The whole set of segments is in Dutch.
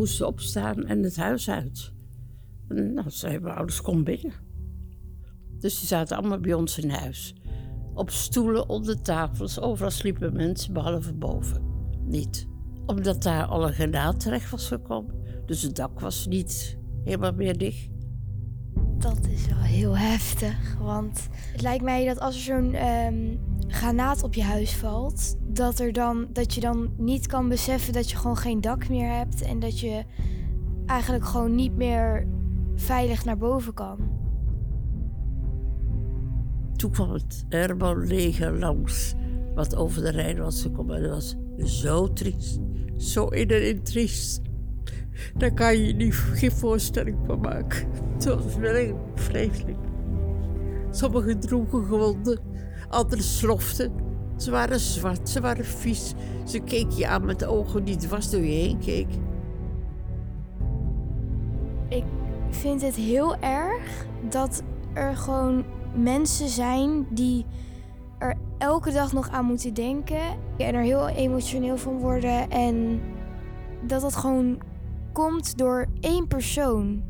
moesten opstaan en het huis uit. En nou, zeiden mijn ouders, kom binnen. Dus die zaten allemaal bij ons in huis. Op stoelen, onder tafels, overal sliepen mensen, behalve boven. Niet. Omdat daar al een granaat terecht was gekomen. Dus het dak was niet helemaal meer dicht. Dat is wel heel heftig, want het lijkt mij dat als er zo'n ehm, granaat op je huis valt, dat, er dan, dat je dan niet kan beseffen dat je gewoon geen dak meer hebt en dat je eigenlijk gewoon niet meer veilig naar boven kan. Toen kwam het Herman-leger langs, wat over de Rijn was gekomen. En dat was zo triest, zo in en triest. Daar kan je je geen voorstelling van maken. Het was wel vreselijk. Sommigen droegen gewonden, anderen sloften. Ze waren zwart, ze waren vies. Ze keken je aan met de ogen die dwars door je heen keek. Ik vind het heel erg dat er gewoon mensen zijn die er elke dag nog aan moeten denken en er heel emotioneel van worden en dat dat gewoon komt door één persoon.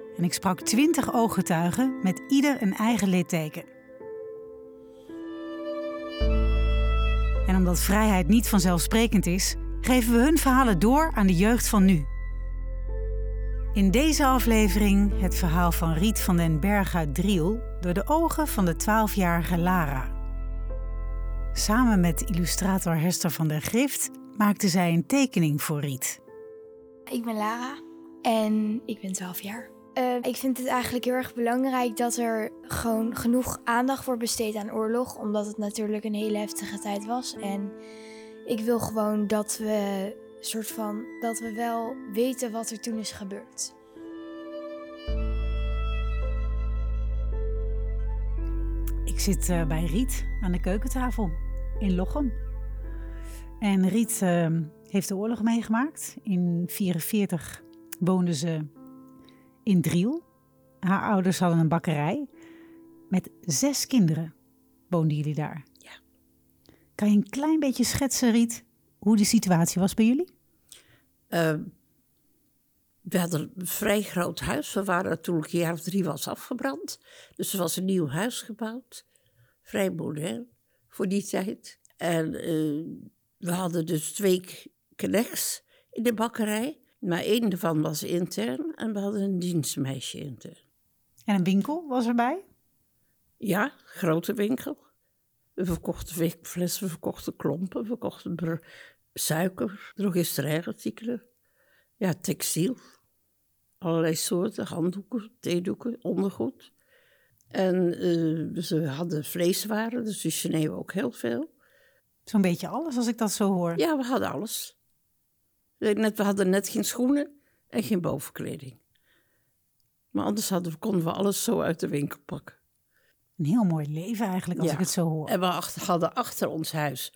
ik sprak 20 ooggetuigen met ieder een eigen litteken. En omdat vrijheid niet vanzelfsprekend is, geven we hun verhalen door aan de jeugd van nu. In deze aflevering het verhaal van Riet van den Berg uit Driel door de ogen van de 12-jarige Lara. Samen met illustrator Hester van der Grift maakte zij een tekening voor Riet. Ik ben Lara en ik ben 12 jaar. Uh, ik vind het eigenlijk heel erg belangrijk dat er gewoon genoeg aandacht wordt besteed aan oorlog, omdat het natuurlijk een hele heftige tijd was. En ik wil gewoon dat we soort van dat we wel weten wat er toen is gebeurd. Ik zit uh, bij Riet aan de keukentafel in Lochem. En Riet uh, heeft de oorlog meegemaakt. In 1944 woonde ze in Driel. Haar ouders hadden een bakkerij. Met zes kinderen woonden jullie daar. Ja. Kan je een klein beetje schetsen, Riet, hoe de situatie was bij jullie? Uh, we hadden een vrij groot huis. We waren toen ik een jaar of drie was afgebrand. Dus er was een nieuw huis gebouwd. Vrij modern voor die tijd. En uh, we hadden dus twee knechts in de bakkerij. Maar één daarvan was intern en we hadden een dienstmeisje intern. En een winkel was erbij? Ja, grote winkel. We verkochten flessen, we verkochten klompen, we verkochten suiker, drogisterijartikelen. Ja, textiel. Allerlei soorten, handdoeken, theedoeken, ondergoed. En uh, ze hadden vleeswaren, dus die Geneven ook heel veel. Zo'n beetje alles, als ik dat zo hoor. Ja, we hadden alles. Net, we hadden net geen schoenen en geen bovenkleding. Maar anders hadden, konden we alles zo uit de winkel pakken. Een heel mooi leven eigenlijk, als ja. ik het zo hoor. En we achter, hadden achter ons huis,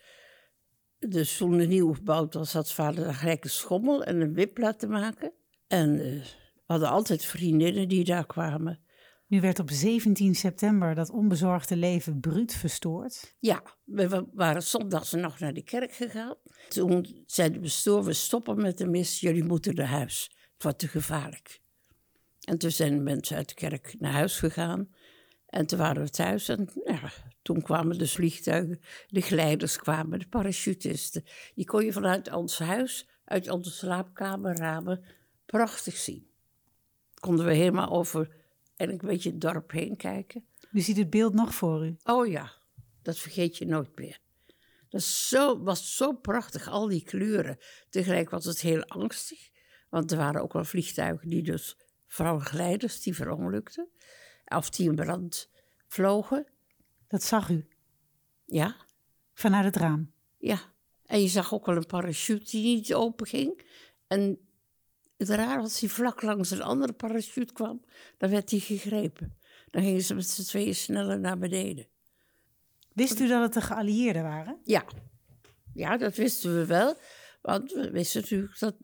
dus toen de nieuw gebouwd was, had vader een gekke schommel en een wip laten maken. En uh, we hadden altijd vriendinnen die daar kwamen. Nu werd op 17 september dat onbezorgde leven bruut verstoord. Ja, we waren zondags nog naar de kerk gegaan. Toen zei de bestuur, we stoppen met de mis, jullie moeten naar huis. Het wordt te gevaarlijk. En toen zijn de mensen uit de kerk naar huis gegaan. En toen waren we thuis en ja, toen kwamen de vliegtuigen, de glijders kwamen, de parachutisten. Die kon je vanuit ons huis, uit onze slaapkamerramen, prachtig zien. Konden we helemaal over en een beetje het dorp heen kijken. U ziet het beeld nog voor u? Oh ja, dat vergeet je nooit meer. Dat zo, was zo prachtig, al die kleuren. Tegelijk was het heel angstig, want er waren ook wel vliegtuigen die dus, vooral glijders, die verongelukten. Of die in brand vlogen. Dat zag u? Ja, Vanuit het raam? Ja. En je zag ook al een parachute die niet open ging. En het raar was, hij vlak langs een andere parachute kwam, dan werd hij gegrepen. Dan gingen ze met z'n tweeën sneller naar beneden. Wist u dat het de geallieerden waren? Ja. Ja, dat wisten we wel. Want we wisten natuurlijk dat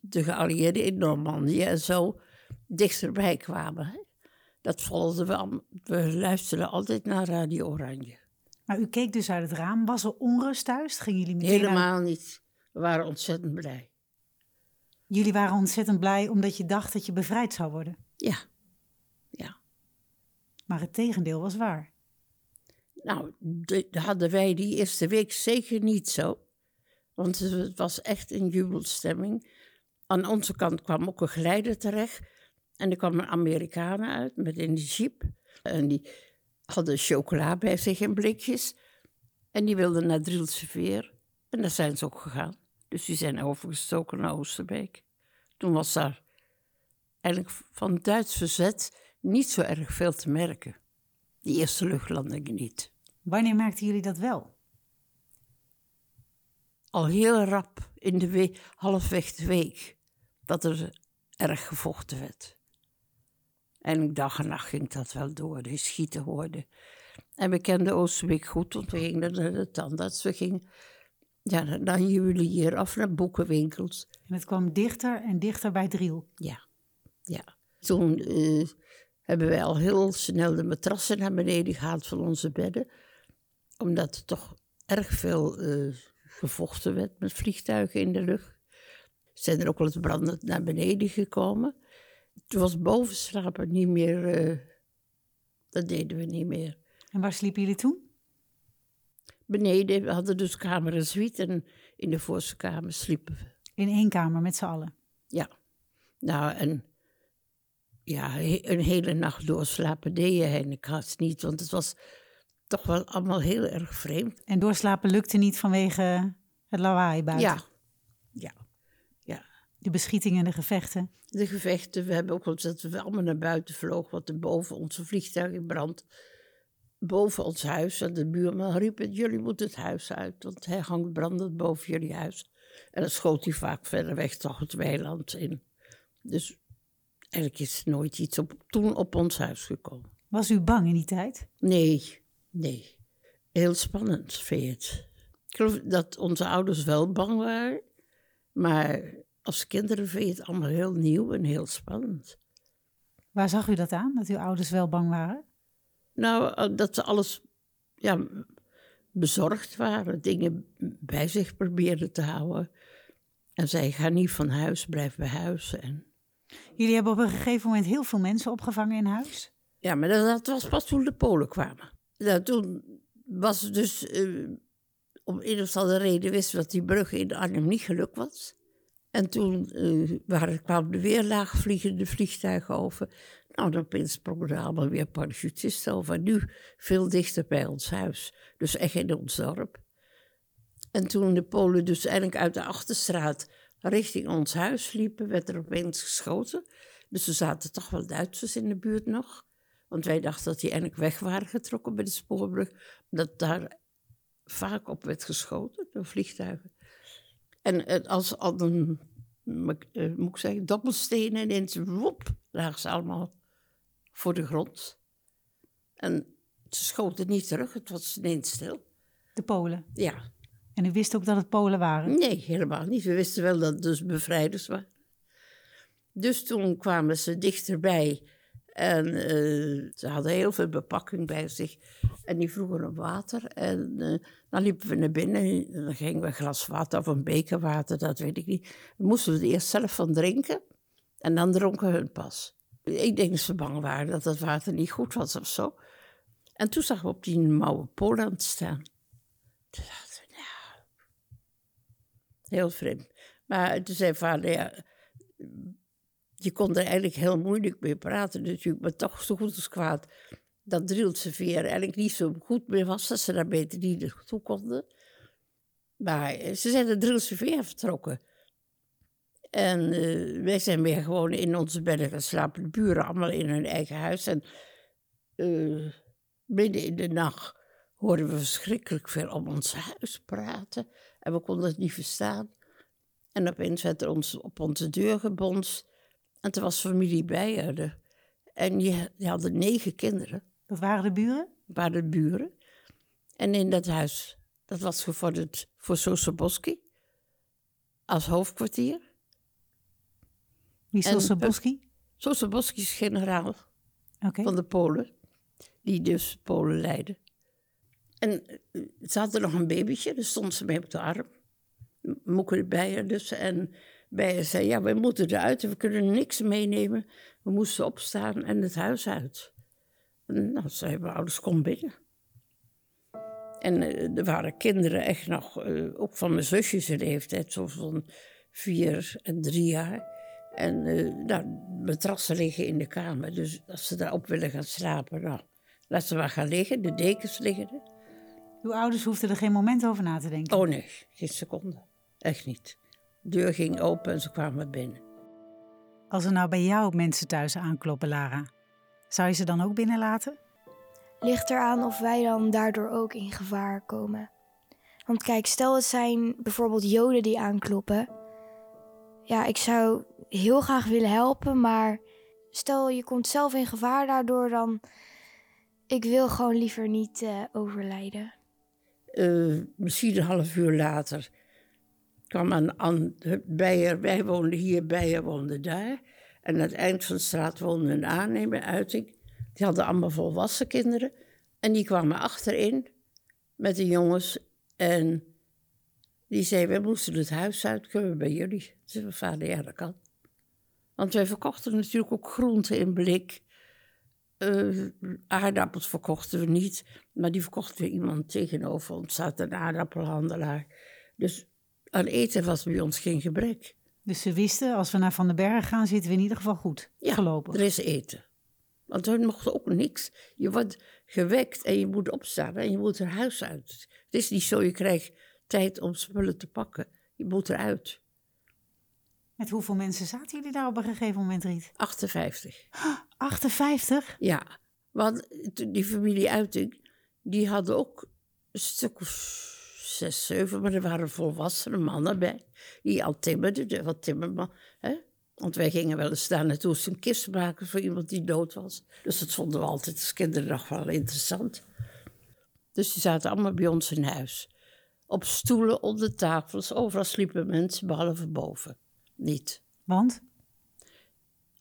de geallieerden in Normandië en zo dichterbij kwamen. Hè? Dat volgden we. al- We luisterden altijd naar Radio Oranje. Maar u keek dus uit het raam. Was er onrust thuis? Gingen jullie meteen uit- Helemaal niet. We waren ontzettend blij. Jullie waren ontzettend blij omdat je dacht dat je bevrijd zou worden. Ja. Ja. Maar het tegendeel was waar. Nou, dat hadden wij die eerste week zeker niet zo. Want het was echt een jubelstemming. Aan onze kant kwam ook een geleider terecht. En er kwamen Amerikanen uit met in die jeep. En die hadden chocola bij zich in blikjes. En die wilden naar Drielse Veer. En daar zijn ze ook gegaan. Dus die zijn overgestoken naar Oosterbeek. Toen was daar eigenlijk van Duits verzet niet zo erg veel te merken. Die eerste luchtlandingen niet. Wanneer merkten jullie dat wel? al heel rap in de week, halfweg de week, dat er erg gevochten werd. En dag en nacht ging dat wel door, de schieten hoorde. En we kenden Oosterbeek goed, want we gingen naar de tandarts. We gingen ja, naar juwelier af, naar boekenwinkels. En het kwam dichter en dichter bij Driel. Ja, ja. Toen eh, hebben wij al heel snel de matrassen naar beneden gehaald van onze bedden. Omdat er toch erg veel eh, gevochten werd met vliegtuigen in de lucht. Zijn er ook wel eens brandend naar beneden gekomen. Toen was boven slapen niet meer... eh, dat deden we niet meer. En waar sliepen jullie toen? Beneden, we hadden dus kamer en suite. En in de voorste kamer sliepen we. In één kamer met z'n allen. Ja. Nou, en ja, een hele nacht doorslapen deed je eigenlijk haast niet. Want het was toch wel allemaal heel erg vreemd. En doorslapen lukte niet vanwege het lawaai buiten. Ja. Ja. Ja. De beschieting en de gevechten. De gevechten, we hebben ook dat we allemaal naar buiten vlogen. Want boven onze vliegtuig in brand. Boven ons huis. En de buurman riep, het, jullie moeten het huis uit. Want hij hangt brandend boven jullie huis. En dan schoot hij vaak verder weg toch het weiland in. Dus eigenlijk is nooit iets op, toen op ons huis gekomen. Was u bang in die tijd? Nee, nee. Heel spannend, vind je het? Ik geloof dat onze ouders wel bang waren. Maar als kinderen vind je het allemaal heel nieuw en heel spannend. Waar zag u dat aan, dat uw ouders wel bang waren? Nou, eh, dat ze alles ja, bezorgd waren. Dingen bij zich probeerden te houden. En zei, ga niet van huis, blijf bij huis. En Jullie hebben op een gegeven moment heel veel mensen opgevangen in huis. Ja, maar dat, dat was pas toen de Polen kwamen. Nou, toen was het dus, eh, om een of andere reden wisten we dat die brug in Arnhem niet gelukt was. En toen eh, waren, kwamen er weer laagvliegende vliegtuigen over. Nou, dan sprongen er allemaal weer parachutisten over. En nu veel dichter bij ons huis. Dus echt in ons dorp. En toen de Polen dus eigenlijk uit de achterstraat richting ons huis liepen, werd er opeens geschoten. Dus er zaten toch wel Duitsers in de buurt nog. Want wij dachten dat die eigenlijk weg waren getrokken bij de spoorbrug. Dat daar vaak op werd geschoten door vliegtuigen. En als al een, eh, moet ik zeggen, dobbelstenen ineens, woep, lagen ze allemaal voor de grond. En ze schoten niet terug, het was ineens stil. De Polen. Ja, En u wist ook dat het Polen waren. Nee, helemaal niet. We wisten wel dat het dus bevrijders waren. Dus toen kwamen ze dichterbij. En eh, ze hadden heel veel bepakking bij zich. En die vroegen om water. En eh, dan liepen we naar binnen. En dan gingen we een glas water of een beker water, dat weet ik niet. Dan moesten we er eerst zelf van drinken. En dan dronken hun pas. Ik denk dat ze bang waren dat het water niet goed was of zo. En toen zagen we op die mouwen Poland staan. Toen nou, Heel vreemd. Maar toen zei vader, ja, je kon er eigenlijk heel moeilijk mee praten natuurlijk, maar toch zo goed als kwaad. Dat Drielse veer eigenlijk niet zo goed meer was, dat ze daar beter niet naartoe konden. Maar ze zijn de Drielse veer vertrokken. En eh, wij zijn weer gewoon in onze bedden gaan slapen. De buren allemaal in hun eigen huis. En eh, midden in de nacht hoorden we verschrikkelijk veel om ons huis praten. En we konden het niet verstaan. En opeens werd er ons op onze deur gebonst. En toen was familie Beijer. En die, die hadden negen kinderen. Dat waren de buren? Dat waren de buren. En in dat huis, dat was gevorderd voor Sosoboski als hoofdkwartier. Wie is En, Sosoboski? Sosoboski is generaal van de Polen, die dus Polen leidden. En eh, ze hadden nog een babytje, daar stond ze mee op de arm. Moeke Beijer dus. En Beijer zei, ja, we moeten eruit, we kunnen niks meenemen. We moesten opstaan en het huis uit. En, nou, zeiden mijn ouders, kom binnen. En eh, er waren kinderen echt nog, eh, ook van mijn zusjes in leeftijd, zo van vier en drie jaar. En eh nou, matrassen liggen in de kamer, dus als ze daarop willen gaan slapen, nou, laat ze maar gaan liggen, de dekens liggen er. Uw ouders hoefden er geen moment over na te denken. Oh nee, geen seconde. Echt niet. De deur ging open en ze kwamen binnen. Als er nou bij jou mensen thuis aankloppen, Lara, zou je ze dan ook binnenlaten? Ligt eraan of wij dan daardoor ook in gevaar komen. Want kijk, stel het zijn bijvoorbeeld Joden die aankloppen. Ja, ik zou heel graag willen helpen, maar stel je komt zelf in gevaar daardoor, dan. Ik wil gewoon liever niet eh, overlijden. Eh, misschien een half uur later kwam een an, Beijer, wij woonden hier, Beijer woonde daar. En aan het eind van de straat woonde een aannemer, Uiting. Die hadden allemaal volwassen kinderen. En die kwamen achterin met de jongens. En die zei, we moesten het huis uit, kunnen we bij jullie? Toen zei vader, ja, dat kan. Want wij verkochten natuurlijk ook groenten in blik. Eh, aardappels verkochten we niet, maar die verkocht weer iemand tegenover ons. zat een aardappelhandelaar. Dus aan eten was bij ons geen gebrek. Dus ze wisten, als we naar Van den Berg gaan, zitten we in ieder geval goed. Ja, Voorlopig. er is eten. Want hun mochten ook niks. Je wordt gewekt en je moet opstaan en je moet er huis uit. Het is niet zo, je krijgt tijd om spullen te pakken. Je moet eruit. Met hoeveel mensen zaten jullie daar op een gegeven moment, Riet? 58. 58? Ja, want die familie Uiting, die hadden ook een stuk of zes, zeven, maar er waren volwassene mannen bij. Die al timmerden, de- wat timmerman. Hè? Want wij gingen wel eens daar naartoe een kist maken voor iemand die dood was. Dus dat vonden we altijd als kinderen nog wel interessant. Dus die zaten allemaal bij ons in huis. Op stoelen, onder tafels, overal sliepen mensen, behalve boven. Niet Want?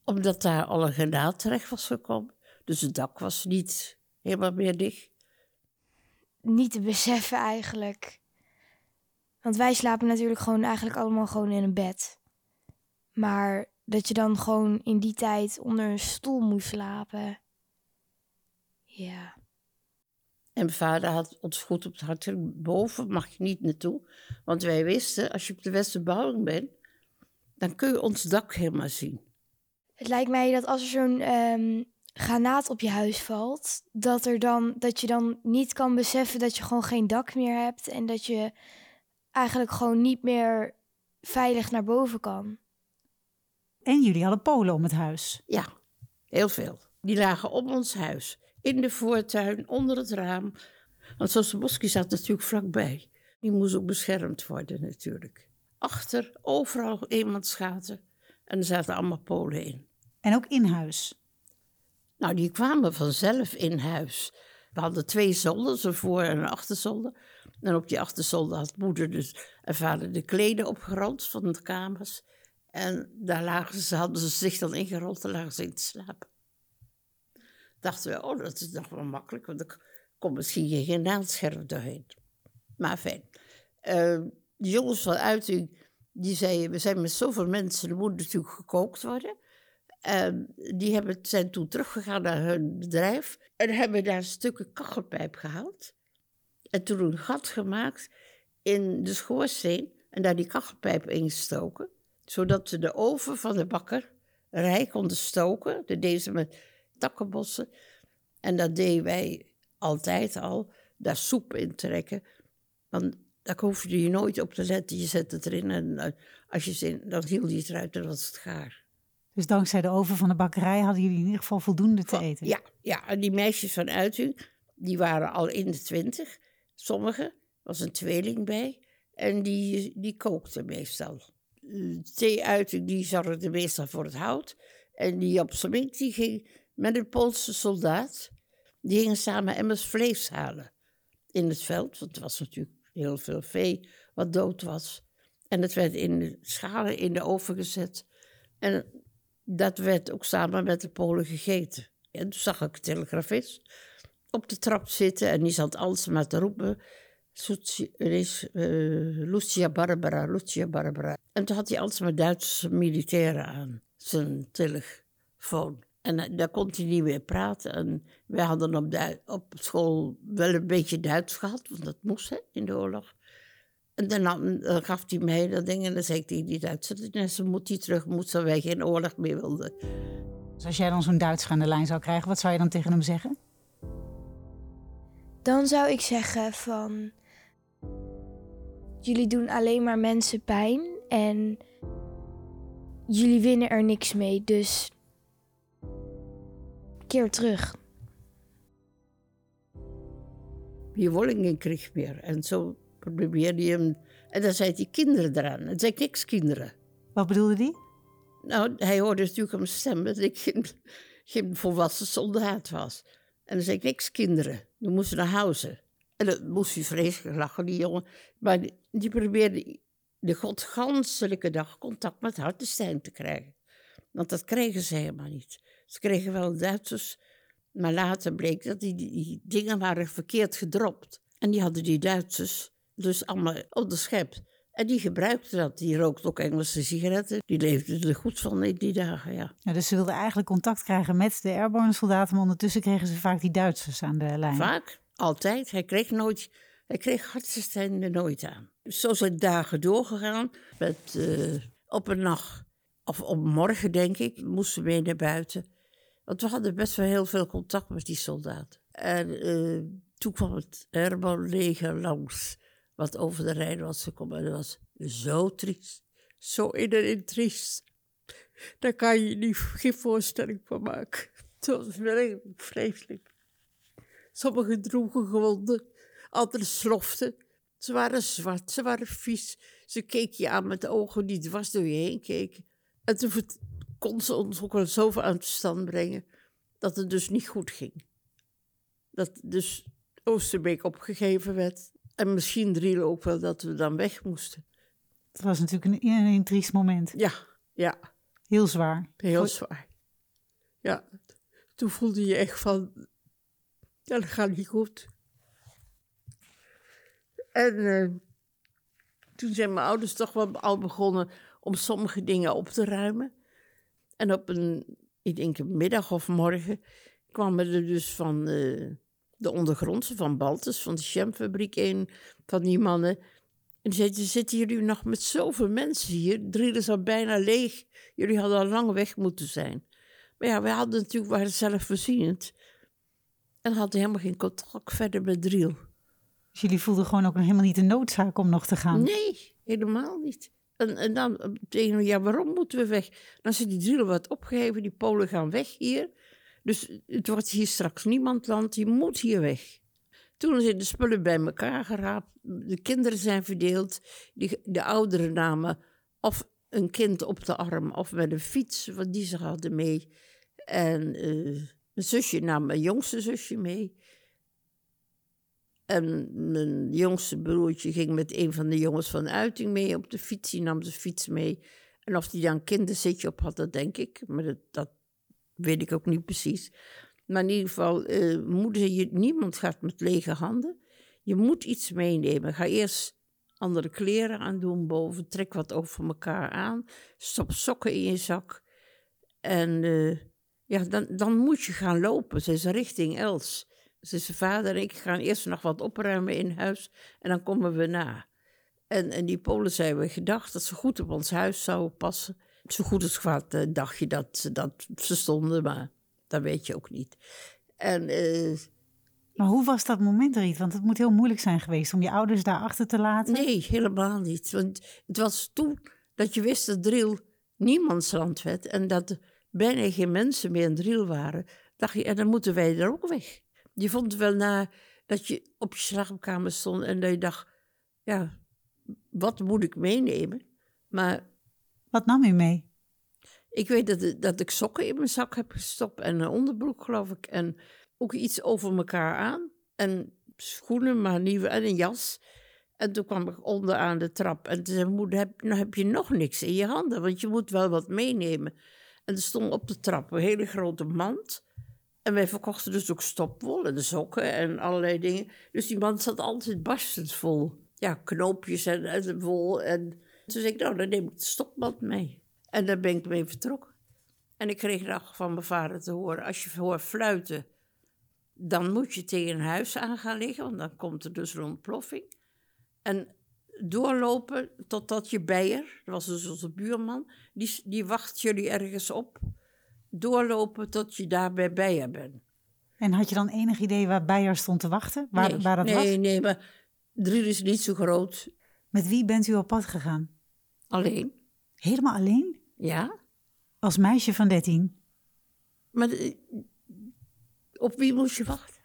omdat daar al een granaat terecht was gekomen. Dus het dak was niet helemaal meer dicht. Niet te beseffen eigenlijk. Want wij slapen natuurlijk gewoon eigenlijk allemaal gewoon in een bed. Maar dat je dan gewoon in die tijd onder een stoel moest slapen. Ja. En mijn vader had ons goed op het hart. Boven mag je niet naartoe. Want wij wisten, als je op de Westerbouwing bent, dan kun je ons dak helemaal zien. Het lijkt mij dat als er zo'n ehm, granaat op je huis valt, dat, er dan, dat je dan niet kan beseffen dat je gewoon geen dak meer hebt en dat je eigenlijk gewoon niet meer veilig naar boven kan. En jullie hadden Polen om het huis. Ja, heel veel. Die lagen op ons huis. In de voortuin, onder het raam. Want Soseboski zat natuurlijk vlakbij. Die moest ook beschermd worden natuurlijk. Achter, overal eenmansgaten. En er zaten allemaal Polen in. En ook in huis. Nou, die kwamen vanzelf in huis. We hadden twee zolders, een voor- en een achterzolder. En op die achterzolder had moeder dus en vader de kleden opgerold van de kamers. En daar lagen ze, hadden ze zich dan ingerold en lagen ze in te slapen. Dachten we, oh, dat is nog wel makkelijk, want er komt misschien geen naadscherf doorheen. Maar fijn. Eh, de jongens van Uiting, die zeiden, we zijn met zoveel mensen, er moet natuurlijk gekookt worden. En die hebben, zijn toen teruggegaan naar hun bedrijf en hebben daar stukken kachelpijp gehaald. En toen een gat gemaakt in de schoorsteen en daar die kachelpijp ingestoken. Zodat ze de oven van de bakker rijk konden stoken. Dat deden ze met takkenbossen. En dat deden wij altijd al, daar soep in trekken. Want daar hoefde je nooit op te letten. Je zet het erin en eh, als je zin, dan hield je het eruit en was het gaar. Dus dankzij de oven van de bakkerij hadden jullie in ieder geval voldoende te eten. Ja, ja, en die meisjes van Uiting, Die waren al in de twintig, sommigen. was een tweeling bij. En die, die kookte meestal. De thee-uiting die zorgde meestal voor het hout. En die op Smink die ging met een Poolse soldaat. Die gingen samen emmers vlees halen in het veld. Want er was natuurlijk heel veel vee wat dood was. En het werd in de schalen in de oven gezet. En dat werd ook samen met de Polen gegeten. En toen zag ik een telegrafist op de trap zitten en die zat alles maar te roepen. Uh, Lucia Barbara, Lucia Barbara. En toen had hij alles maar Duitse militairen aan zijn telefoon. En uh, daar kon hij niet meer praten. En wij hadden op, op school wel een beetje Duits gehad, want dat moest hè, in de oorlog. En dan, gaf hij mij dat ding en dan zei ik tegen die Duitser, ze moet hij terug, moet ze wij geen oorlog meer wilden. Dus als jij dan zo'n Duitser aan de lijn zou krijgen, wat zou je dan tegen hem zeggen? Dan zou ik zeggen van, jullie doen alleen maar mensen pijn en jullie winnen er niks mee, dus keer terug. Je geen krieg meer. En zo probeerde je hem... En dan zei hij kinderen eraan. Ik niks kinderen. Wat bedoelde die? Nou, hij hoorde natuurlijk mijn stem dat ik geen, geen volwassen soldaat was. En dan zei ik niks kinderen. We moesten naar huis. En dan moest hij vreselijk lachen, die jongen. Maar die, die probeerde de godganselijke dag contact met Hartenstein te krijgen. Want dat kregen ze helemaal niet. Ze kregen wel Duitsers, maar later bleek dat die, die dingen waren verkeerd gedropt. En die hadden die Duitsers dus allemaal onderschept. En die gebruikte dat. Die rookte ook Engelse sigaretten. Die leefde er goed van in die dagen, ja. ja dus ze wilden eigenlijk contact krijgen met de airborne soldaten, maar ondertussen kregen ze vaak die Duitsers aan de lijn. Vaak, altijd. Hij kreeg nooit, hij kreeg hartstikke nooit aan. Zo zijn dagen doorgegaan. Met, uh, op een nacht, of op morgen denk ik, moesten we mee naar buiten. Want we hadden best wel heel veel contact met die soldaten. En uh, toen kwam het airborne leger langs wat over de Rijn was gekomen. En dat was zo triest. Zo in triest. Daar kan je niet, geen voorstelling van maken. Het was werkelijk vreselijk. Sommigen droegen gewonden, anderen sloften. Ze waren zwart, ze waren vies. Ze keken je aan met ogen die dwars door je heen keken. En toen kon ze ons ook wel zoveel aan de stand brengen dat het dus niet goed ging. Dat dus Oosterbeek opgegeven werd. En misschien Driel ook wel dat we dan weg moesten. Het was natuurlijk een, een, triest moment. Ja, ja. Heel zwaar. Heel zwaar. Ja, toen voelde je echt van, ja, dat gaat niet goed. En uh, toen zijn mijn ouders toch wel al begonnen om sommige dingen op te ruimen. En op een, ik denk een middag of morgen, kwamen er dus van... Uh, de ondergrondse van Baltus, van de jamfabriek, een van die mannen. En die zei, zitten jullie nog met zoveel mensen hier? Driel is al bijna leeg. Jullie hadden al lang weg moeten zijn. Maar ja, wij hadden natuurlijk, waren zelfvoorzienend. En hadden helemaal geen contact verder met Driel. Dus jullie voelden gewoon ook helemaal niet de noodzaak om nog te gaan? Nee, helemaal niet. En, dan tegen ja, waarom moeten we weg? Dan ze die Driel wat opgegeven, die Polen gaan weg hier. Dus het wordt hier straks niemand land, je moet hier weg. Toen zijn de spullen bij elkaar geraapt, de kinderen zijn verdeeld, die, de ouderen namen of een kind op de arm of met een fiets, wat die ze hadden mee. En mijn zusje nam mijn jongste zusje mee. En mijn jongste broertje ging met een van de jongens van Uiting mee op de fiets. Die nam de fiets mee. En of die dan kinderzitje op had, dat denk ik. Maar dat, dat weet ik ook niet precies. Maar in ieder geval, moeten je, niemand gaat met lege handen. Je moet iets meenemen. Ga eerst andere kleren aan doen boven. Trek wat over elkaar aan. Stop sokken in je zak. En uh, ja, dan, dan moet je gaan lopen. Ze is richting Els. Ze zijn vader en ik gaan eerst nog wat opruimen in huis. En dan komen we na. En, en die Polen hebben gedacht dat ze goed op ons huis zouden passen zo goed als kwaad uh, dacht je dat ze dat verstonden, maar dat weet je ook niet. En, uh, maar hoe was dat moment, Riet? Want het moet heel moeilijk zijn geweest om je ouders daar achter te laten. Nee, helemaal niet. Want het was toen dat je wist dat Driel niemandsland werd en dat er bijna geen mensen meer in Driel waren. Dacht je, en dan moeten wij er ook weg. Je vond het wel na dat je op je slaapkamer stond en dat je dacht, ja, wat moet ik meenemen? Maar Wat nam u mee? ik weet dat, dat ik sokken in mijn zak heb gestopt en een onderbroek, geloof ik. En ook iets over elkaar aan. En schoenen, maar nieuwe, en een jas. En toen kwam ik onderaan de trap. En toen zei moeder, heb, nou heb je nog niks in je handen, want je moet wel wat meenemen. En er stond op de trap een hele grote mand. En wij verkochten dus ook stopwol en sokken en allerlei dingen. Dus die mand zat altijd barstend vol. Ja, knoopjes en, en wol. En toen zei ik, nou, dan neem ik de stopmand mee. En daar ben ik mee vertrokken. En ik kreeg nog van mijn vader te horen, als je hoort fluiten, dan moet je tegen huis aan gaan liggen, want dan komt er dus een ontploffing. En doorlopen totdat je bijer, dat was dus onze buurman, die, die wacht jullie ergens op. Doorlopen tot je daar bij bijer bent. En had je dan enig idee waar Beyer stond te wachten? Waar, nee, waar dat nee, was? nee, maar Driel is niet zo groot. Met wie bent u op pad gegaan? Alleen, Helemaal alleen? ja. Als meisje van 13? Maar eh, op wie moest je wachten?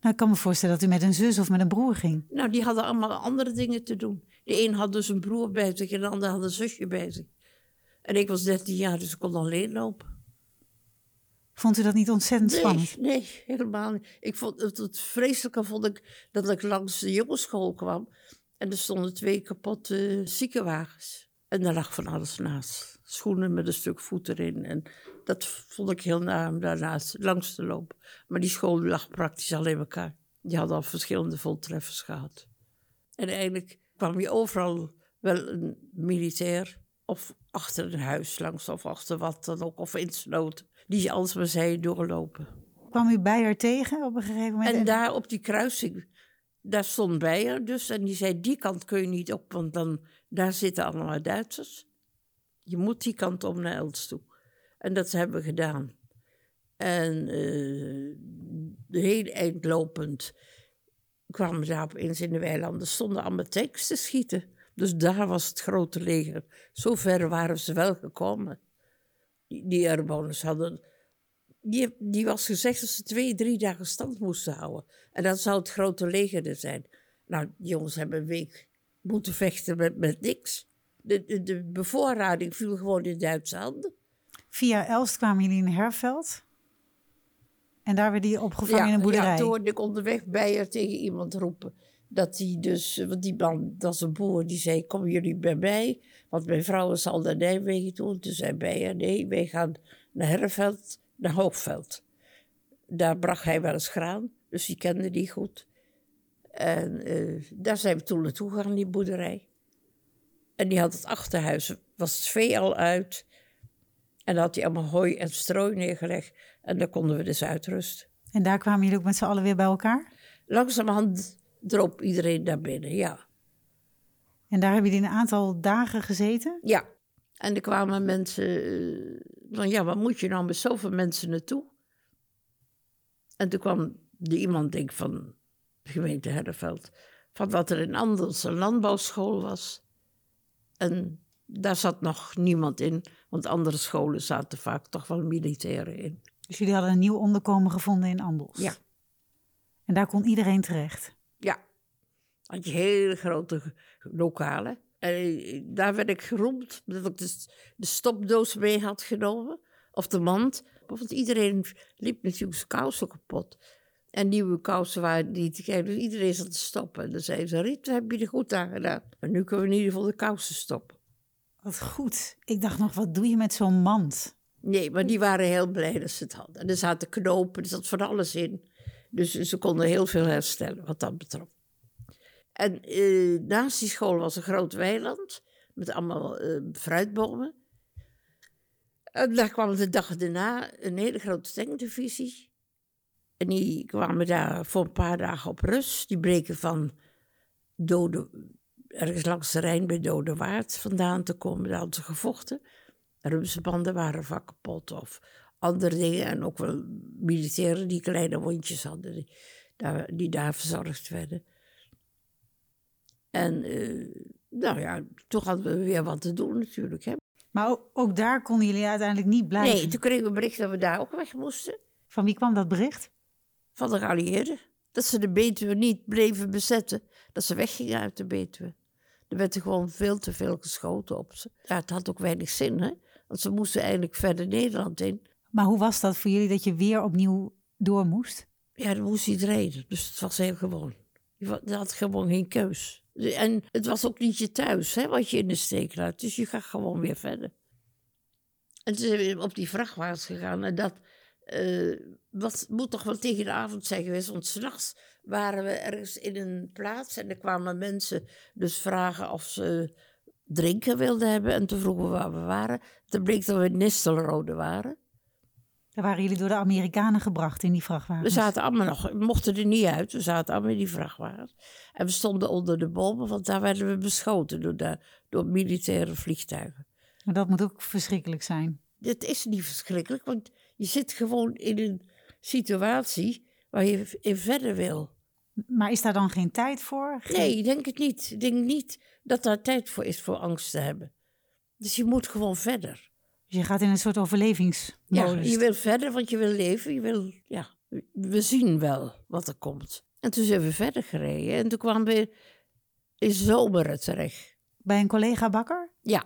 Nou, ik kan me voorstellen dat u met een zus of met een broer ging. Nou, die hadden allemaal andere dingen te doen. De een had dus een broer bij zich en de ander had een zusje bij zich. En ik was 13 jaar, dus ik kon alleen lopen. Vond u dat niet ontzettend Nee, spannend? nee, helemaal niet. Ik vond, het, het vreselijke vond ik dat ik langs de jongensschool kwam. En er stonden twee kapotte ziekenwagens. En daar lag van alles naast. Schoenen met een stuk voet erin. En dat vond ik heel naar om daarnaast langs te lopen. Maar die school lag praktisch al in elkaar. Die hadden al verschillende voltreffers gehad. En eigenlijk kwam je overal wel een militair. Of achter een huis langs, of achter wat dan ook. Of insloten. Die alles maar zei doorlopen. Kwam u Beyer tegen op een gegeven moment? En daar op die kruising, daar stond Beyer dus. En die zei, die kant kun je niet op, want dan, daar zitten allemaal Duitsers. Je moet die kant om naar Els toe. En dat hebben we gedaan. En eh de hele eind lopend kwamen daar opeens in de weilanden. stonden allemaal tanks te schieten. Dus daar was het grote leger. Zo ver waren ze wel gekomen. Die, die hadden die, die was gezegd dat ze twee, drie dagen stand moesten houden. En dat zou het grote leger er zijn. Nou, die jongens hebben een week moeten vechten met, met niks. De, de, de bevoorrading viel gewoon in Duitse handen. Via Elst kwamen jullie in Herveld. En daar werd hij opgevangen in een boerderij. Ja, toen hoorde ik onderweg bij er tegen iemand roepen. Dat hij dus, want die man, dat is een boer, die zei: Kom jullie bij mij? Want mijn vrouw is al naar Nijmegen toe. Toen zei Beijer: Nee, wij gaan naar Herveld, naar Hoogveld. Daar bracht hij wel eens graan, dus die kende die goed. En eh, daar zijn we toen naartoe gegaan, die boerderij. En die had het achterhuis, was het vee al uit. En dan had hij allemaal hooi en strooi neergelegd. En daar konden we dus uitrusten. En daar kwamen jullie ook met z'n allen weer bij elkaar? Langzamerhand droop iedereen naar binnen, ja. En daar hebben jullie een aantal dagen gezeten? Ja. En er kwamen mensen eh, van, ja, waar moet je nou met zoveel mensen naartoe? En toen kwam er iemand, denk van de gemeente Herreveld, van wat er in Anders een landbouwschool was. En daar zat nog niemand in, want andere scholen zaten vaak toch wel militairen in. Dus jullie hadden een nieuw onderkomen gevonden in Andels? Ja. En daar kon iedereen terecht? Had je hele grote lokalen. En eh, daar werd ik geroemd dat ik de, s- de stopdoos mee had genomen. Of de mand. Want iedereen liep natuurlijk zijn kousen kapot. En nieuwe kousen waren niet te krijgen. Dus iedereen zat te stoppen. En dan zei ze, Riet, heb je er goed aan gedaan. Maar nu kunnen we in ieder geval de kousen stoppen. Wat goed. Ik dacht nog, wat doe je met zo'n mand? Nee, maar die waren heel blij dat ze het hadden. En er zaten knopen, er zat van alles in. Dus ze konden heel veel herstellen wat dat betrof. En eh, naast die school was een groot weiland met allemaal eh, fruitbomen. En daar kwam de dag daarna een hele grote tankdivisie. En die kwamen daar voor een paar dagen op rust. Die breken van Dode, ergens langs de Rijn bij Dode Waard vandaan te komen. Daar hadden ze gevochten. Rumsbanden waren vaak kapot of andere dingen. En ook wel militairen die kleine wondjes hadden, die die daar verzorgd werden. En eh, nou ja, toen hadden we weer wat te doen natuurlijk. Hè. Maar ook, ook daar konden jullie uiteindelijk niet blijven. Nee, toen kregen we bericht dat we daar ook weg moesten. Van wie kwam dat bericht? van de geallieerden. Dat ze de Betuwe niet bleven bezetten. Dat ze weggingen uit de Betuwe. Er werd er gewoon veel te veel geschoten op ze. Ja, het had ook weinig zin, hè? Want ze moesten eigenlijk verder Nederland in. Maar hoe was dat voor jullie dat je weer opnieuw door moest? Ja, dan moest iedereen. Dus het was heel gewoon. Je had gewoon geen keus. En het was ook niet je thuis, hè, wat je in de steek laat. Dus je gaat gewoon weer verder. En toen zijn we op die vrachtwagens gegaan. En dat uh, wat moet toch wel tegen de avond zijn geweest. Want s'nachts waren we ergens in een plaats. En er kwamen mensen dus vragen of ze drinken wilden hebben. En toen vroegen we waar we waren. Toen bleek dat we in Nistelrode waren. Daar waren jullie door de Amerikanen gebracht in die vrachtwagens? We zaten allemaal nog, we mochten er niet uit. We zaten allemaal in die vrachtwagens. En we stonden onder de bomen, want daar werden we beschoten door, de, door militaire vliegtuigen. Maar dat moet ook verschrikkelijk zijn. Dit is niet verschrikkelijk, want je zit gewoon in een situatie waar je in verder wil. Maar is daar dan geen tijd voor? Nee, ik denk het niet. Ik denk niet dat daar tijd voor is voor angst te hebben. Dus je moet gewoon verder. Dus je gaat in een soort overlevingsmodus. Ja, je wil verder, want je wil leven. Je wil, ja, we zien wel wat er komt. En toen zijn we verder gereden. En toen kwamen we in Zomeren terecht. Bij een collega bakker? Ja.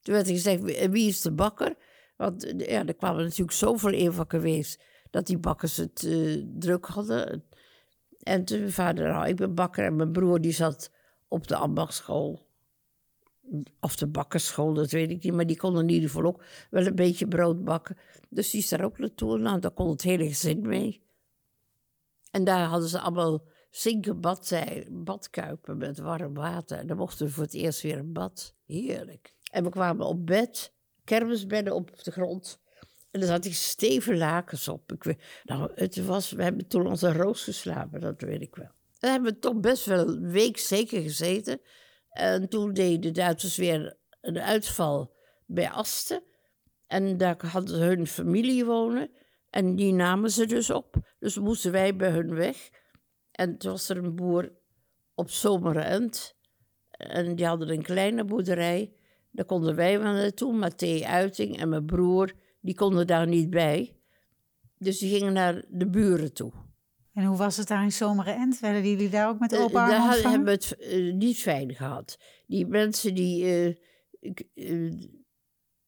Toen werd er gezegd, wie is de bakker? Want ja, er kwamen natuurlijk zoveel evacuees dat die bakkers het uh, druk hadden. En toen mijn vader, nou, ik ben bakker en mijn broer die zat op de ambachtschool. Of de bakkerschool, dat weet ik niet. Maar die kon in ieder geval ook wel een beetje brood bakken. Dus die is daar ook naartoe. Nou, daar kon het hele gezin mee. En daar hadden ze allemaal zinken badkuipen met warm water. En dan mochten we voor het eerst weer een bad. Heerlijk. En we kwamen op bed, kermisbedden op de grond. En er zat die steven lakens op. Ik weet, nou, het was, we hebben toen onze roos geslapen, dat weet ik wel. En hebben we toch best wel een week zeker gezeten. En toen deden de Duitsers weer een uitval bij Asten. En daar ze hun familie wonen. En die namen ze dus op. Dus moesten wij bij hun weg. En toen was er een boer op Zomerend. En die hadden een kleine boerderij. Daar konden wij wel naartoe. Mathé Uiting en mijn broer, die konden daar niet bij. Dus die gingen naar de buren toe. En hoe was het daar in Zomerend? Werden jullie daar ook met open armen Daar hebben we het uh, niet fijn gehad. Die mensen die, uh, uh,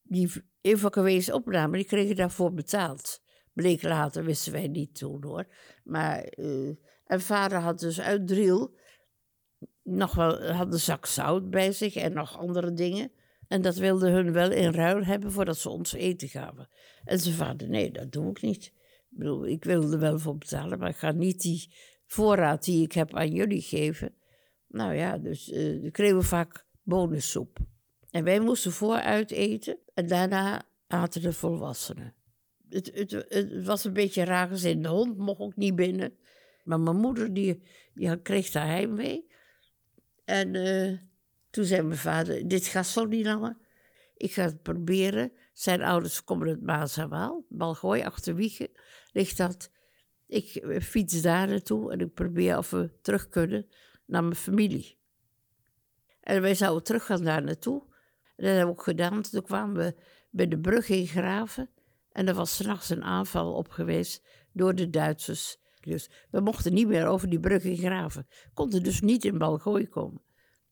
die evacuees opnamen, die kregen daarvoor betaald. Bleek later, wisten wij niet toen hoor. Maar, en vader had dus uit Driel nog wel, had een zak zout bij zich en nog andere dingen. En dat wilden hun wel in ruil hebben voordat ze ons eten gaven. En ze vader, nee, dat doe ik niet. Ik bedoel, ik wil er wel voor betalen, maar ik ga niet die voorraad die ik heb aan jullie geven. Nou ja, dus uh, kregen we vaak bonussoep. En wij moesten vooruit eten en daarna aten de volwassenen. Het, het, het was een beetje raar gezin. De hond mocht ook niet binnen. Maar mijn moeder die, kreeg daar heimwee. En uh, toen zei mijn vader, dit gaat zo niet langer. Ik ga het proberen. Zijn ouders komen uit Maas en Waal. Balgooi, achter Wiegen ligt dat. Ik fiets daar naartoe en ik probeer of we terug kunnen naar mijn familie. En wij zouden terug gaan daar naartoe. En dat hebben we ook gedaan. Toen kwamen we bij de brug in Graven. En er was s'nachts een aanval op geweest door de Duitsers. Dus we mochten niet meer over die brug in Graven. Konden dus niet in Balgooi komen.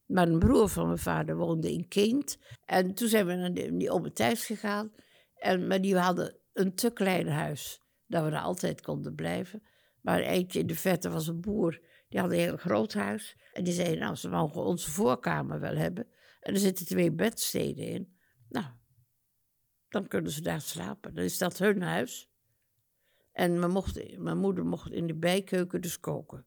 Maar een broer van mijn vader woonde in Kind. En toen zijn we naar die Thijs gegaan. En, maar die hadden een te klein huis, dat we er altijd konden blijven. Maar eentje in de verte was een boer, die had een heel groot huis. En die zei, nou, ze mogen onze voorkamer wel hebben. En er zitten twee bedsteden in. Nou, dan kunnen ze daar slapen. Dan is dat hun huis. En mijn moeder mocht in de bijkeuken dus koken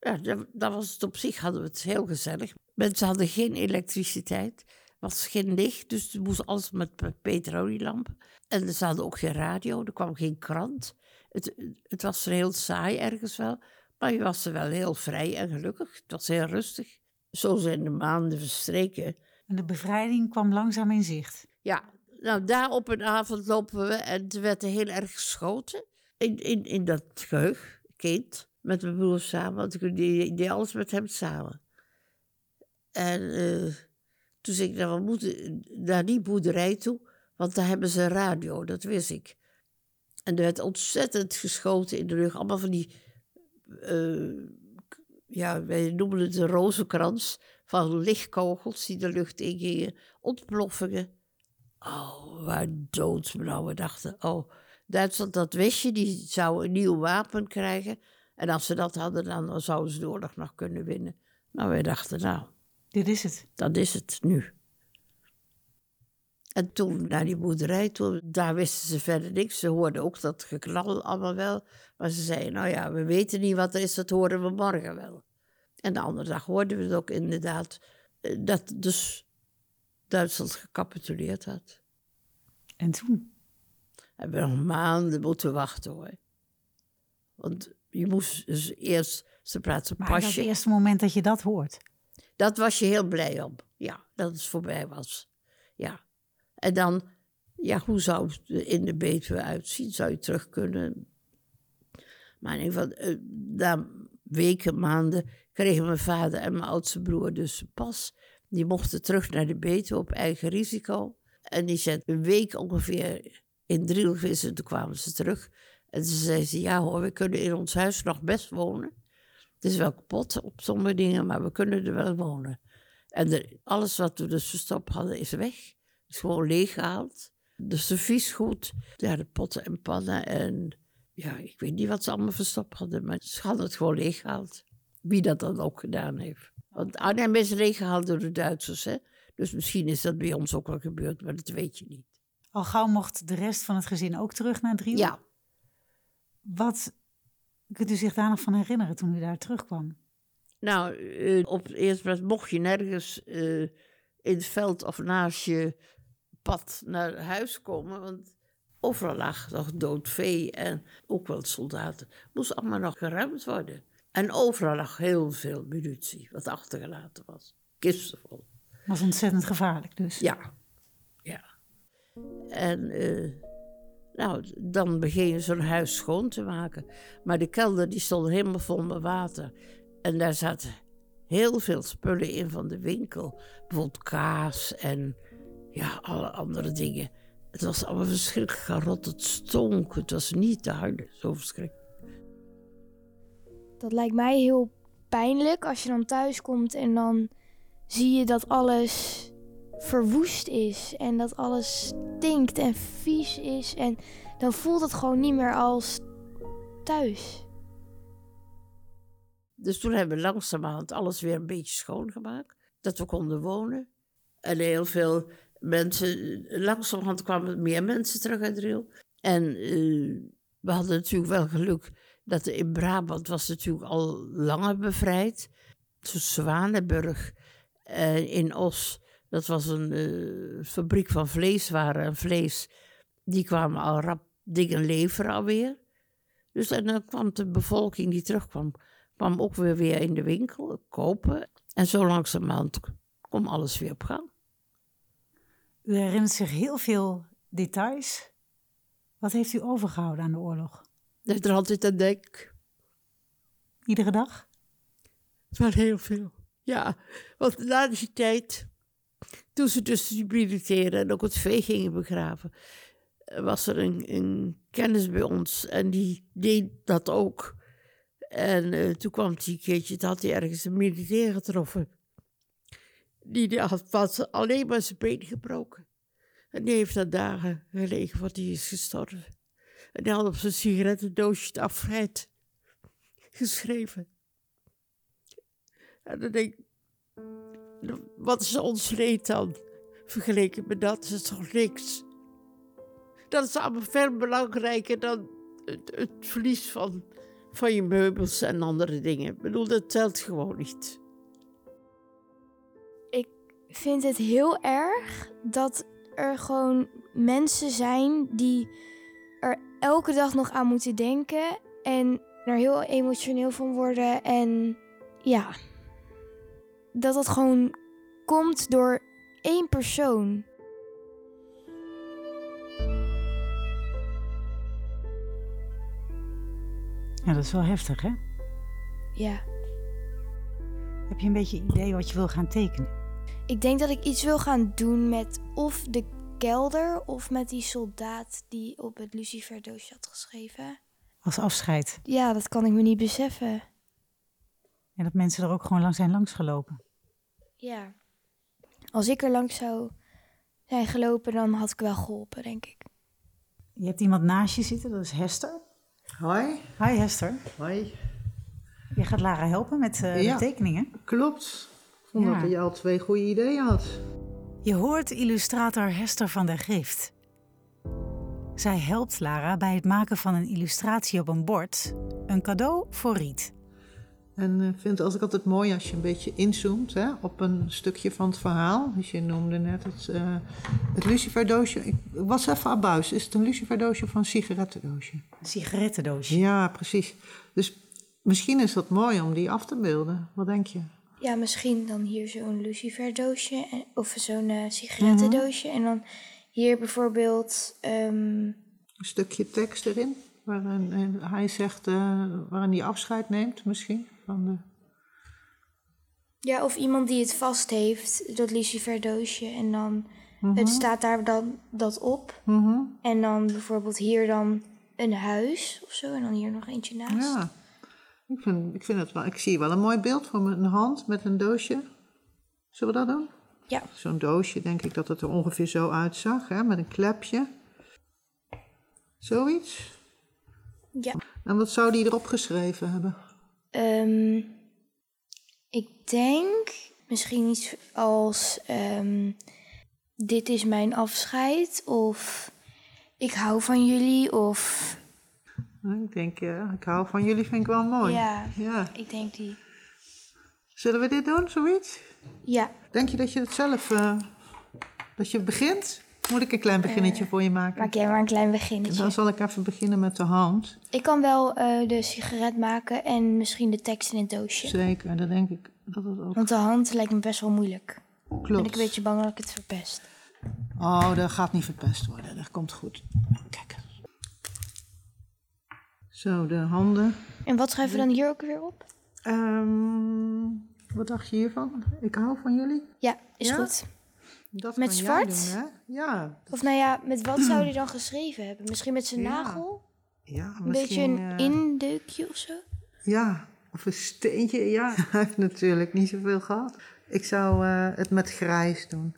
ja, dat, was het op zich, hadden we het heel gezellig. Mensen hadden geen elektriciteit, was geen licht, dus het moest alles met petrolielampen. En ze hadden ook geen radio, er kwam geen krant. Het, het was er heel saai ergens wel, maar je was er wel heel vrij en gelukkig. Het was heel rustig. Zo zijn de maanden verstreken. En de bevrijding kwam langzaam in zicht. Ja, nou daar op een avond lopen we en er werd heel erg geschoten in, in, in dat geheug, kind met mijn broer samen, want ik deed, alles met hem samen. En uh, toen zei ik, nou, we moeten naar die boerderij toe, want daar hebben ze een radio, dat wist ik. En er werd ontzettend geschoten in de rug. Allemaal van die, uh, ja, wij noemen het de rozenkrans, van lichtkogels die de lucht ingingen, ontploffingen. Oh, waar doodsblauw. We dachten, oh, Duitsland, dat wist je, die zou een nieuw wapen krijgen. En als ze dat hadden, dan zouden ze de oorlog nog kunnen winnen. Nou, wij dachten, nou... Dit is het. Dat is het nu. En toen naar die boerderij, daar wisten ze verder niks. Ze hoorden ook dat geknal allemaal wel. Maar ze zeiden, nou ja, we weten niet wat er is, dat horen we morgen wel. En de andere dag hoorden we het ook inderdaad, eh, dat dus Duitsland gecapituleerd had. En toen? Hebben we nog maanden moeten wachten hoor. Want je moest dus eerst, ze praten maar pasje. Maar het eerste moment dat je dat hoort? Dat was je heel blij om. Ja, dat het voorbij was. Ja. En dan, ja, hoe zou het in de Betuwe uitzien? Zou je terug kunnen? Maar in ieder geval, uh, na weken, maanden, kregen mijn vader en mijn oudste broer dus pas. Die mochten terug naar de Betuwe op eigen risico. En die zijn een week ongeveer in Drielvissen, toen kwamen ze terug. En ze zeiden ze, ja hoor, we kunnen in ons huis nog best wonen. Het is wel kapot op sommige dingen, maar we kunnen er wel wonen. En alles wat we dus verstopt hadden is weg. Is gewoon leeggehaald. De serviesgoed, ja, de potten en pannen en ja, ik weet niet wat ze allemaal verstopt hadden, maar ze hadden het gewoon leeggehaald. Wie dat dan ook gedaan heeft. Want Arnhem is leeggehaald door de Duitsers, hè. Dus misschien is dat bij ons ook wel gebeurd, maar dat weet je niet. Al gauw mocht de rest van het gezin ook terug naar Driel? Ja. Wat kunt u zich daar nog van herinneren toen u daar terugkwam? Nou, uh, op het eerste plaats mocht je nergens uh, in het veld of naast je pad naar huis komen, want overal lag nog dood vee en ook wel soldaten. Moest allemaal nog geruimd worden. En overal lag heel veel munitie, wat achtergelaten was. Kisten vol. Was ontzettend gevaarlijk dus? Ja, ja. En uh, nou, dan begin je zo'n huis schoon te maken. Maar de kelder die stond helemaal vol met water. En daar zaten heel veel spullen in van de winkel. Bijvoorbeeld kaas en ja, alle andere dingen. Het was allemaal verschrikkelijk garot. Het stonk. Het was niet te harde. Zo verschrikkelijk. Dat lijkt mij heel pijnlijk als je dan thuis komt en dan zie je dat alles verwoest is en dat alles stinkt en vies is. En dan voelt het gewoon niet meer als thuis. Dus toen hebben we langzamerhand alles weer een beetje schoongemaakt. Dat we konden wonen. En heel veel mensen, langzamerhand kwamen meer mensen terug uit Riel. En uh, we hadden natuurlijk wel geluk dat in Brabant was natuurlijk al langer bevrijd. Tussen Zwanenburg en in Os dat was een uh, fabriek van vleeswaren en vlees. Die kwamen al rap dingen leveren alweer. Dus en dan kwam de bevolking die terugkwam, kwam ook weer, weer in de winkel kopen. En zo langzamerhand kwam alles weer op gang. U herinnert zich heel veel details. Wat heeft u overgehouden aan de oorlog? Dat er altijd aan denk. Iedere dag? Het was heel veel, ja. Want na die tijd toen ze dus die militairen en ook het vee gingen begraven, was er een, een kennis bij ons en die deed dat ook. En uh, toen kwam een keertje, dat had hij ergens een militair getroffen. Die had was alleen maar zijn been gebroken. En die heeft daar dagen gelegen, want die is gestorven. En die had op zijn sigarettendoosje het afscheid geschreven. En dan denk ik, wat is ons leed dan? Vergeleken met dat is toch niks. Dat is allemaal veel belangrijker dan het, het verlies van, van je meubels en andere dingen. Ik bedoel, dat telt gewoon niet. Ik vind het heel erg dat er gewoon mensen zijn die er elke dag nog aan moeten denken en er heel emotioneel van worden. En ja, dat het gewoon komt door één persoon. Ja, dat is wel heftig, hè? Ja. Heb je een beetje idee wat je wil gaan tekenen? Ik denk dat ik iets wil gaan doen met of de kelder of met die soldaat die op het luciferdoosje had geschreven. Als afscheid. Ja, dat kan ik me niet beseffen. En dat mensen er ook gewoon lang zijn langsgelopen. Ja. Als ik er langs zou zijn gelopen, dan had ik wel geholpen, denk ik. Je hebt iemand naast je zitten, dat is Hester. Hoi. Hi Hester. Hoi. Je gaat Lara helpen met eh, Ja. de tekeningen. Klopt. Ik vond Ja. dat je al twee goede ideeën had. Je hoort illustrator Hester van der Grift. Zij helpt Lara bij het maken van een illustratie op een bord. Een cadeau voor Riet. En ik vind het altijd altijd mooi als je een beetje inzoomt hè, op een stukje van het verhaal. Dus je noemde net het, eh het luciferdoosje. Ik was even abuis. Is het een luciferdoosje of een sigarettendoosje? Een sigarettendoosje. Ja, precies. Dus misschien is dat mooi om die af te beelden. Wat denk je? Ja, misschien dan hier zo'n luciferdoosje en- of zo'n eh, sigarettendoosje. En dan hier bijvoorbeeld... ehm, Een stukje tekst erin. Waarin eh, hij zegt, eh, waarin hij afscheid neemt misschien. Van de... ja, of iemand die het vast heeft, dat luciferdoosje. En dan het staat daar dan dat op. Mhm. En dan bijvoorbeeld hier dan een huis of zo. En dan hier nog eentje naast. Ja, ik vind, ik vind het wel. Ik zie wel een mooi beeld van mijn hand met een doosje. Zullen we dat doen? Ja. Zo'n doosje, denk ik dat het er ongeveer zo uitzag, hè, met een klepje. Zoiets. Ja. En wat zou die erop geschreven hebben? Ehm, ik denk misschien iets als ehm, dit is mijn afscheid of ik hou van jullie of Ik denk, ja, ik hou van jullie, vind ik wel mooi. ja, Ja. ik denk die. Zullen we dit doen, zoiets? Ja, Denk je dat je het zelf, eh, dat je begint? Moet ik een klein beginnetje voor je maken? maak jij maar een klein beginnetje. Dan zal ik even beginnen met de hand. Ik kan wel eh, de sigaret maken en misschien de tekst in het doosje. Zeker, dan denk ik dat het ook Want de hand lijkt me best wel moeilijk. klopt. Ben ik een beetje bang dat ik het verpest. Oh, dat gaat niet verpest worden. Dat komt goed. Kijk. Zo, de handen. En wat schrijven we dan hier ook weer op? Ehm, wat dacht je hiervan? Ik hou van jullie. Ja, is Ja? goed. Dat Met zwart? doen? Ja. Of nou ja, met wat zou hij dan geschreven hebben? Misschien met zijn Ja, nagel? ja Een beetje een eh, indeukje of zo? Ja, of een steentje. Ja, hij heeft natuurlijk niet zoveel gehad. Ik zou eh, het met grijs doen.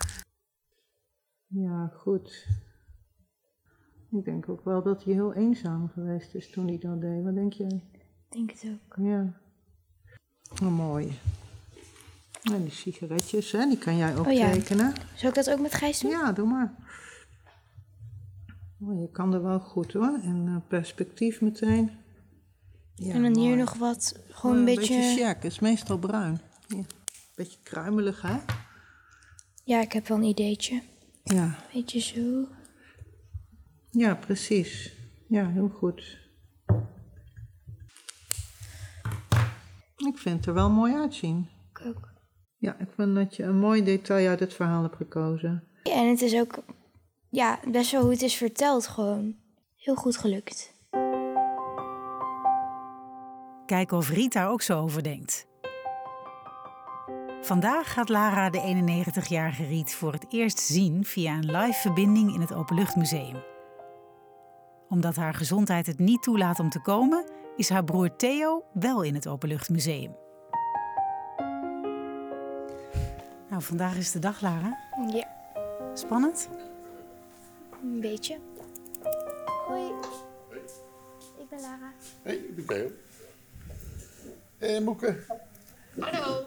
Ja, goed. Ik denk ook wel dat hij heel eenzaam geweest is toen hij dat deed. Wat denk jij? Ik denk het ook. Ja. Oh, mooi. En die sigaretjes, hè, die kan jij ook Oh ja. tekenen. Zou ik dat ook met Gijs doen? Ja, doe maar. Oh, je kan er wel goed hoor. En eh, perspectief meteen. Ja, en dan hier nog wat, gewoon Oh, een een beetje... beetje check, is meestal bruin. Ja. Beetje kruimelig, hè? Ja, ik heb wel een ideetje. Ja. Beetje zo. ja, precies. Ja, heel goed. Ik vind het er wel mooi uitzien. Ik ook. Ja, ik vind dat je een mooi detail uit het verhaal hebt gekozen. En het is ook, ja, best wel hoe het is verteld gewoon. Heel goed gelukt. Kijken of Riet daar ook zo over denkt. Vandaag gaat Lara de 91-jarige Riet voor het eerst zien via een live verbinding in het Openluchtmuseum. Omdat haar gezondheid het niet toelaat om te komen, is haar broer Theo wel in het Openluchtmuseum. Nou, vandaag is de dag, Lara. Ja, Spannend? een beetje. Hoi. Ik ben Lara. Hé, ik ben Theo. Hé, Moeke.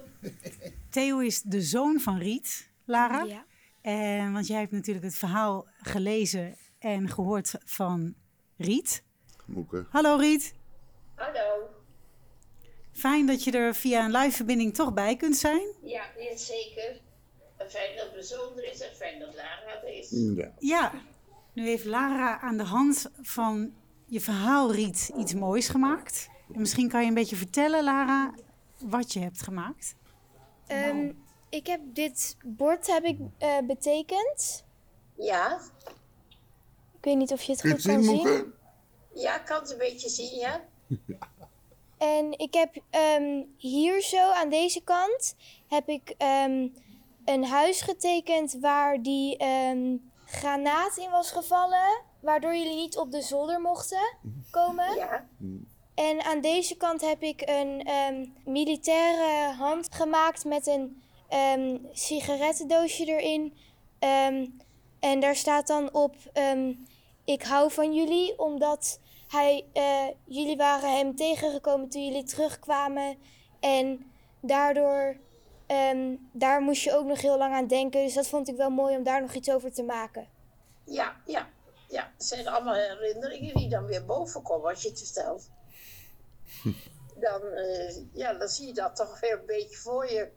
Theo is de zoon van Riet, Lara. Ja. En, want jij hebt natuurlijk het verhaal gelezen en gehoord van Riet. Moeke. Hallo Riet. Hallo. Fijn dat je er via een live verbinding toch bij kunt zijn. Ja, ja, zeker. En Fijn dat mijn zoon er is en fijn dat Lara er is. Ja. Ja, nu heeft Lara aan de hand van je verhaal Riet iets moois gemaakt. En misschien kan je een beetje vertellen, Lara, wat je hebt gemaakt. Ehm, ik heb dit bord heb ik, eh, betekend. Ja, Ik weet niet of je het goed het kan zien, ja, ik kan het een beetje zien, ja. En ik heb ehm, hier zo aan deze kant heb ik ehm, een huis getekend waar die ehm, granaat in was gevallen, waardoor jullie niet op de zolder mochten komen. Ja, En aan deze kant heb ik een militaire hand gemaakt met een sigarettendoosje erin. En daar staat dan op: Ik hou van jullie, omdat hij, eh, jullie waren hem tegengekomen toen jullie terugkwamen. En daardoor, ehm, daar moest je ook nog heel lang aan denken. Dus dat vond ik wel mooi om daar nog iets over te maken. ja, ja. Ja, het zijn allemaal herinneringen die dan weer boven komen als je het vertelt. Dan, eh, ja, dan zie je dat toch weer een beetje voor je.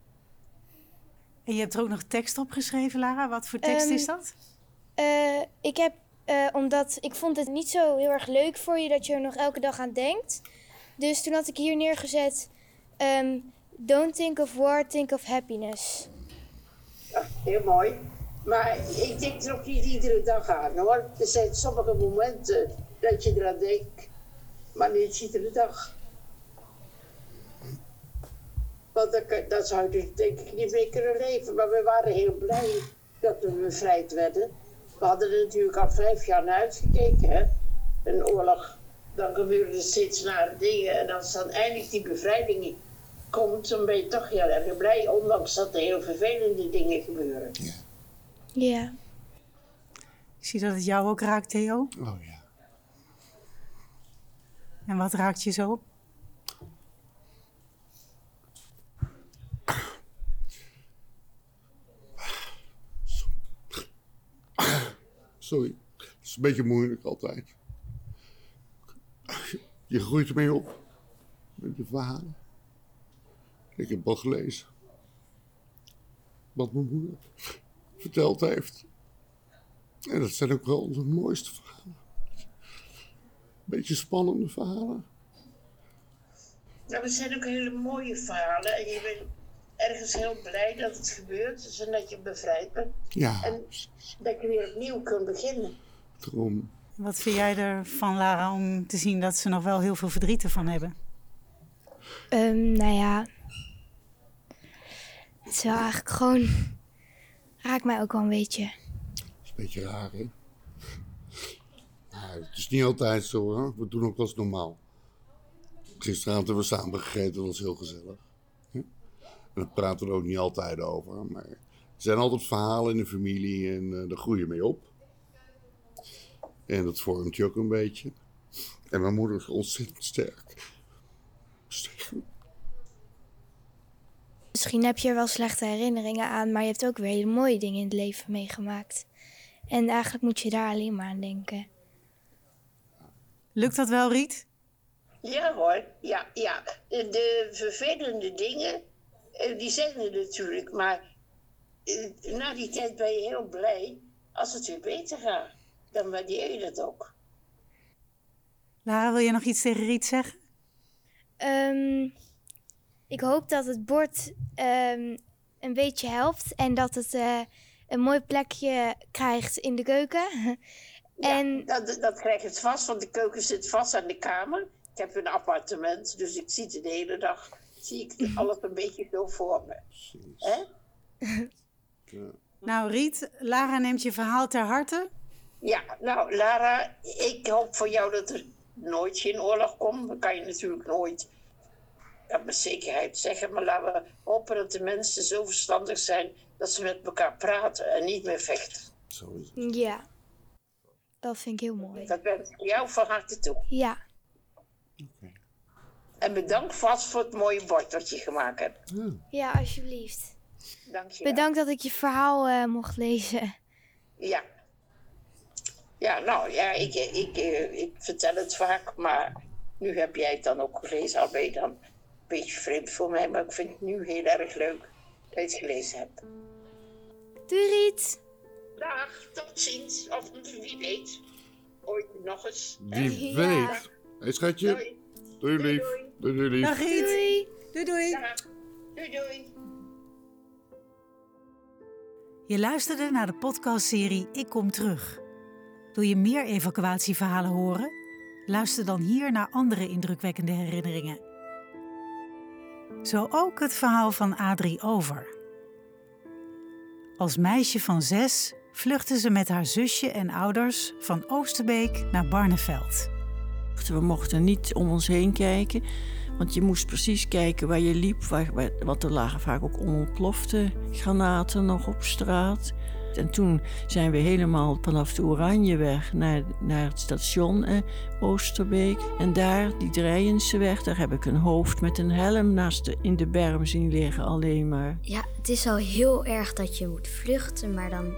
En je hebt er ook nog tekst opgeschreven, Lara. Wat voor tekst Ehm, is dat? Eh, ik heb, eh, omdat ik vond het niet zo heel erg leuk voor je dat je er nog elke dag aan denkt. Dus toen had ik hier neergezet: ehm, Don't think of war, think of happiness. Heel mooi. Maar ik denk er ook niet iedere dag aan hoor. Er zijn sommige momenten dat je eraan denkt, maar niet iedere dag. Want dan, dan zou je denk ik niet meer kunnen leven. Maar we waren heel blij dat we bevrijd werden. We hadden er natuurlijk al vijf jaar naar uitgekeken. Hè? Een oorlog, dan gebeuren er steeds nare dingen. En als dan eindelijk die bevrijding komt, dan ben je toch heel erg blij. Ondanks dat er heel vervelende dingen gebeuren. Ja. Ik zie dat het jou ook raakt, Theo. Oh ja. En wat raakt je zo? Sorry. Het is een beetje moeilijk altijd. Je groeit ermee op. Met de verhalen. Ik heb al gelezen. Wat mijn moeder verteld heeft. En dat zijn ook wel de mooiste verhalen. Beetje spannende verhalen. Nou, het zijn ook hele mooie verhalen. En je bent ergens heel blij dat het gebeurt. Dus en dat je bevrijd bent. Ja, En dat je weer opnieuw kunt beginnen. daarom. Wat vind jij ervan, Lara, om te zien dat ze nog wel heel veel verdriet ervan hebben? Ehm, nou ja. Het is wel eigenlijk gewoon. Raakt mij ook wel een beetje. Dat is een beetje raar, hè? Nou, het is niet altijd zo, hoor. We doen ook wel eens normaal. Gisteravond hebben we samen gegeten, dat was heel gezellig. Daar praten we er ook niet altijd over. Maar er zijn altijd verhalen in de familie en uh, daar groei je mee op. En dat vormt je ook een beetje. En mijn moeder is ontzettend sterk. Sterk. Misschien heb je er wel slechte herinneringen aan, maar je hebt ook weer hele mooie dingen in het leven meegemaakt. En eigenlijk moet je daar alleen maar aan denken. Lukt dat wel, Riet? Ja hoor, ja, ja. De, de vervelende dingen, eh, die zijn er natuurlijk. Maar eh, na die tijd ben je heel blij als het weer beter gaat. Dan waardeer je dat ook. Lara, wil je nog iets tegen Riet zeggen? Ehm, ik hoop dat het bord ehm, een beetje helpt en dat het eh, een mooi plekje krijgt in de keuken. en Dat, dat krijgt het vast, want de keuken zit vast aan de kamer. Ik heb een appartement, dus ik zie het de hele dag. Zie ik alles een beetje zo voor me. Hè? Nou, Riet, Lara neemt je verhaal ter harte. Ja, nou Lara, ik hoop voor jou dat er nooit geen oorlog komt. Dat kan je natuurlijk nooit ja, met zekerheid zeggen. Maar laten we hopen dat de mensen zo verstandig zijn dat ze met elkaar praten en niet meer vechten. Zo is het. ja, dat vind ik heel mooi. Dat wens ik jou van harte toe. Ja, En bedankt vast voor het mooie bord dat je gemaakt hebt. ja, alsjeblieft. Dank je wel. Bedankt dat ik je verhaal eh, mocht lezen. Ja. Ja, nou ja, ik, ik, ik, ik vertel het vaak, maar nu heb jij het dan ook gelezen. Al ben je dan een beetje vreemd voor mij, maar ik vind het nu heel erg leuk dat je het gelezen hebt. Doei Riet! Dag, tot ziens. Of wie weet, ooit nog eens. Wie Ja. weet. Hé, schatje. Doei. Doei, lief. Doei, doei, lief. Dag Riet. Doei! Doei, doei. Dag. Doei, doei. Je luisterde naar de podcastserie Ik Kom Terug. Wil je meer evacuatieverhalen horen? Luister dan hier naar andere indrukwekkende herinneringen. Zo ook het verhaal van Adrie Over. Als meisje van zes vluchtte ze met haar zusje en ouders van Oosterbeek naar Barneveld. We mochten niet om ons heen kijken, want je moest precies kijken waar je liep. Waar, want er lagen vaak ook onontplofte granaten nog op straat. En toen zijn we helemaal vanaf de Oranjeweg naar, naar het station eh, Oosterbeek. En daar, die Drijenseweg, daar heb ik een hoofd met een helm naast de, in de berm zien liggen alleen maar. Ja, het is al heel erg dat je moet vluchten, maar dan,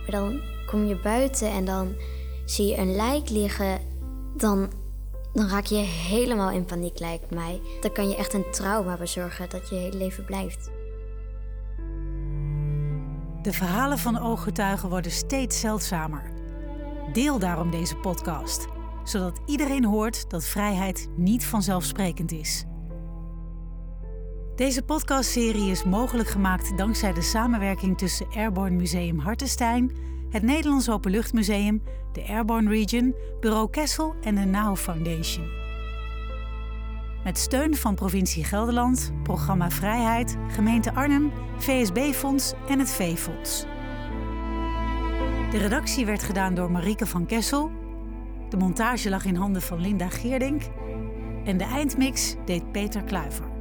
maar dan kom je buiten en dan zie je een lijk liggen. Dan, dan raak je helemaal in paniek, lijkt mij. Dan kan je echt een trauma bezorgen dat je hele leven blijft. De verhalen van ooggetuigen worden steeds zeldzamer. Deel daarom deze podcast, zodat iedereen hoort dat vrijheid niet vanzelfsprekend is. Deze podcastserie is mogelijk gemaakt dankzij de samenwerking tussen Airborne Museum Hartenstein, het Nederlands Openluchtmuseum, de Airborne Region, Bureau Kessel en de NOW Foundation. Met steun van provincie Gelderland, Programma Vrijheid, Gemeente Arnhem, VSB-fonds en het V-fonds. De redactie werd gedaan door Marieke van Kessel. De montage lag in handen van Linda Geerdink. En de eindmix deed Peter Kluiver.